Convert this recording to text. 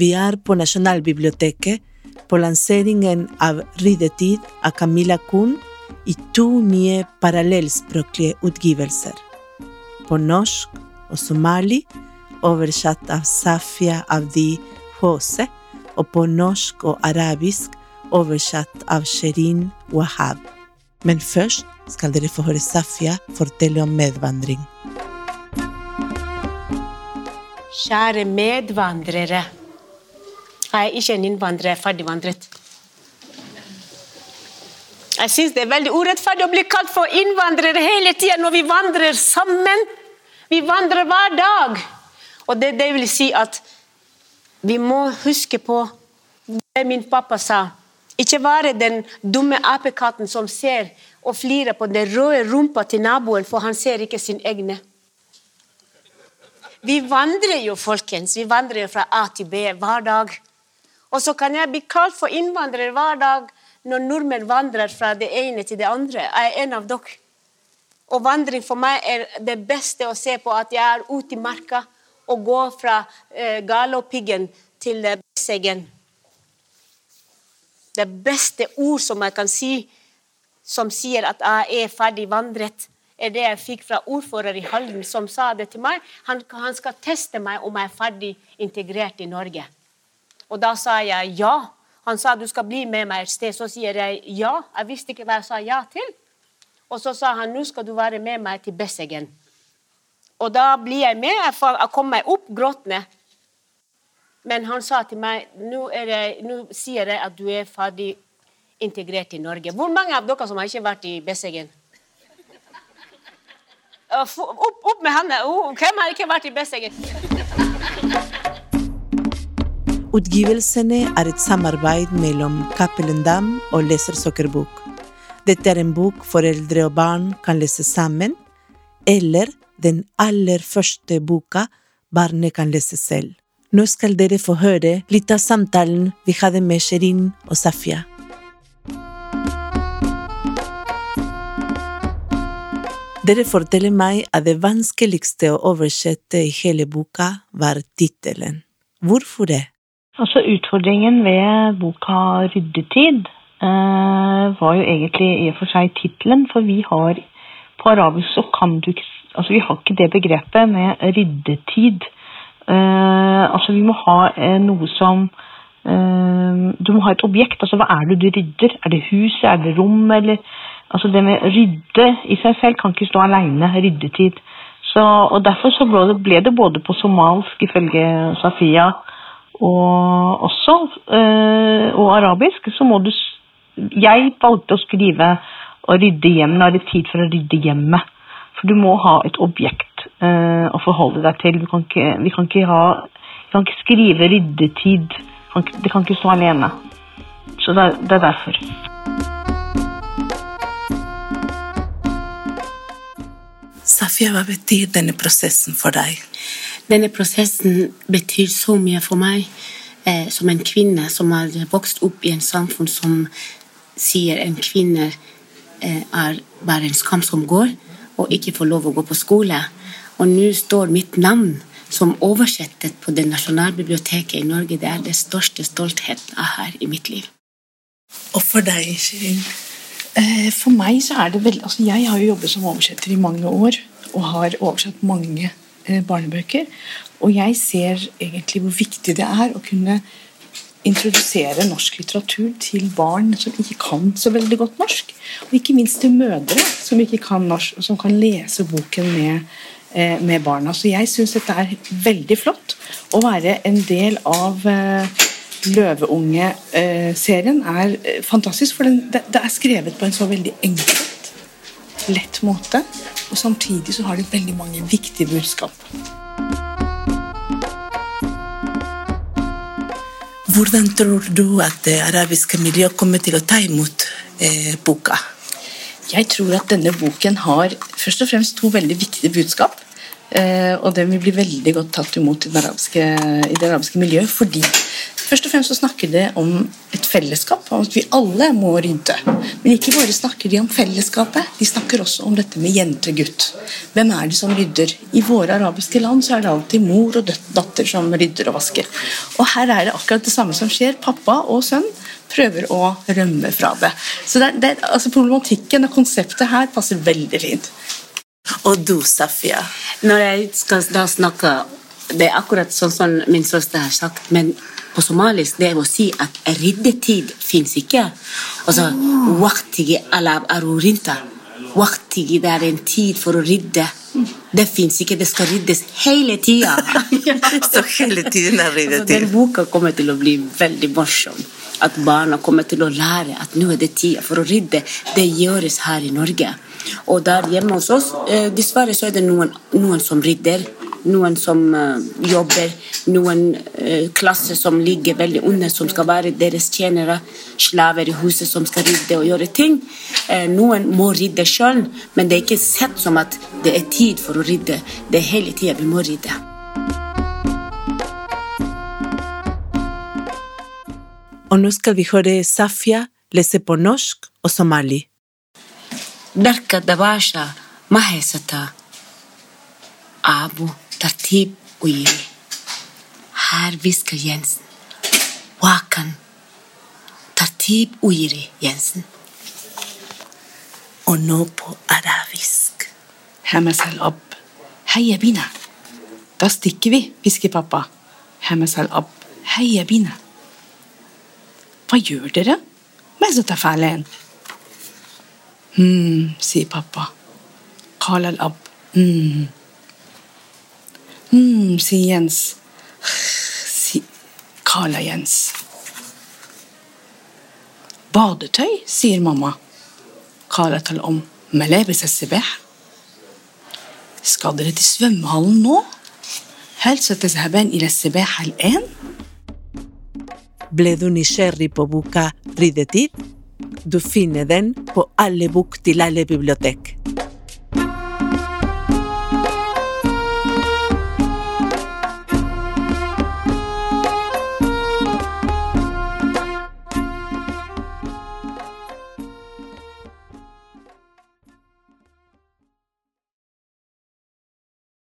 Vi er på Nasjonalbiblioteket på lanseringen av Riddetid av Camilla Kuhn i to nye parallellspråklige utgivelser. På norsk og somali, oversatt av Safia Avdi Hose, og på norsk og arabisk, oversatt av Sherin Wahab. Men først skal dere få høre Safia fortelle om medvandring. Kjære medvandrere. Jeg ikke en innvandrer, jeg er ferdigvandret. Jeg syns det er veldig urettferdig å bli kalt for innvandrere hele tida når vi vandrer sammen. Vi vandrer hver dag. Og det, det vil si at vi må huske på det min pappa sa. Ikke være den dumme apekatten som ser og flirer på den røde rumpa til naboen, for han ser ikke sin egne. Vi vandrer jo, folkens. Vi vandrer fra A til B hver dag. Og så kan jeg bli kalt for innvandrer hver dag når nordmenn vandrer fra det ene til det andre. Jeg er en av dere. Og vandring for meg er det beste å se på at jeg er ute i marka og går fra eh, galopiggen til eh, Besseggen. Det beste ord som jeg kan si, som sier at jeg er ferdig vandret, er det jeg fikk fra ordfører i Halden, som sa det til meg. Han, han skal teste meg om jeg er ferdig integrert i Norge. Og da sa jeg ja. Han sa du skal bli med meg et sted. Så sier jeg ja. Jeg visste ikke hva jeg sa ja til. Og så sa han nå skal du være med meg til Besseggen. Og da blir jeg med. Jeg kom meg opp gråtende. Men han sa til meg nå, det, nå sier jeg at du er ferdig integrert i Norge. Hvor mange av dere som har ikke vært i Besseggen? Opp, opp med hendene! Hvem har ikke vært i Besseggen? Utgivelsene er et samarbeid mellom Cappelen Dam og Lesersokkerbok. Dette er en bok foreldre og barn kan lese sammen, eller den aller første boka barnet kan lese selv. Nå skal dere få høre litt av samtalen vi hadde med Sherin og Safia. Dere forteller meg at det vanskeligste å oversette i hele boka var tittelen. Hvorfor det? Altså Utfordringen ved boka 'Ryddetid' eh, var jo egentlig i og for seg tittelen, for vi har på arabisk så kan du ikke Altså vi har ikke det begrepet med ryddetid. Eh, altså vi må ha eh, noe som eh, Du må ha et objekt. Altså hva er det du rydder? Er det hus, er det rom, eller Altså det med rydde i seg selv kan ikke stå alene. Ryddetid. Så, og Derfor så ble det, ble det både på somalsk, ifølge Safia, og også øh, og arabisk, så må du Jeg valgte å skrive og rydde. Nå er det tid for å rydde hjemmet. For du må ha et objekt øh, å forholde deg til. Vi kan ikke, vi kan ikke, ha, vi kan ikke skrive ryddetid. Det kan ikke stå alene. Så det, det er derfor. Safia, hva betyr denne prosessen for deg? Denne prosessen betyr så mye for meg eh, som en kvinne som har vokst opp i en samfunn som sier en kvinne eh, er bare en skam som går, og ikke får lov å gå på skole. Og nå står mitt navn som oversettet på det Nasjonalbiblioteket i Norge. Det er det største stolthet jeg har i mitt liv. Og for deg, Shirin? Eh, for meg så er det veldig altså Jeg har jo jobbet som oversetter i mange år og har oversatt mange barnebøker. Og jeg ser egentlig hvor viktig det er å kunne introdusere norsk litteratur til barn som ikke kan så veldig godt norsk. Og ikke minst til mødre som ikke kan norsk, og som kan lese boken med, eh, med barna. Så jeg syns dette er veldig flott. Å være en del av eh, Løveunge-serien er fantastisk, for det, er skrevet på en så veldig enkelt, lett måte. Og samtidig så har de veldig mange viktige budskap. Hvordan tror du at det arabiske miljøet kommer til å ta imot eh, boka? Jeg tror at denne boken har først og fremst to veldig viktige budskap. Eh, og den vil bli veldig godt tatt imot i det arabiske, i det arabiske miljøet. Fordi Først og fremst så snakker det om et fellesskap, om at vi alle må rydde. Men ikke bare snakker de om fellesskapet, de snakker også om dette med jente-gutt. Hvem er det som rydder? I våre arabiske land så er det alltid mor og datter som rydder og vasker. Og her er det akkurat det samme som skjer. Pappa og sønn prøver å rømme fra det. Så det, det, altså Problematikken og konseptet her passer veldig fint. Og du, Safia? Når jeg skal da snakke Det er akkurat sånn som min søster har sagt, men på somalisk det er å si at riddetid fins ikke. Altså waktigi alab arurinta. Waktigi det er en tid for å rydde. Det fins ikke. Det skal ryddes hele tida. Så hele tiden er ryddetid. Altså, den boka kommer til å bli veldig morsom. At barna kommer til å lære at nå er det tida for å rydde. Det gjøres her i Norge. Og der hjemme hos oss, eh, dessverre så er det noen, noen som rydder. Noen som eh, jobber. Noen eh, klasser som ligger veldig under, som skal være deres tjenere. Slaver i huset som skal rydde og gjøre ting. Eh, noen må rydde sjøl, men det er ikke sett som at det er tid for å rydde. Det er hele tida vi må rydde. Og nå skal vi høre Safia lese på norsk og somali. dharka dabaasha ma haysataa aabo tartiib Her haar jensen Wakan. kan tartiib u jensen Og nå på arabisk. Hamas al-ab. Heia bina. Da stikker vi, hvisker pappa. Hamas al-ab. Heia bina. Hva gjør dere? Mezota falen. Hmm, sier pappa. Kalal ab. Hmm. Mm, Jens. Si, Carla Jens. Badetøy, sier mamma. قالت الأم ملابس السباحة اسكادرة السويمهالن نو هل ستذهبان إلى السباحة الآن؟ بلدوني شيري بوبوكا ريدتيت دفين ذن بو بوك تلالي ببليوتيك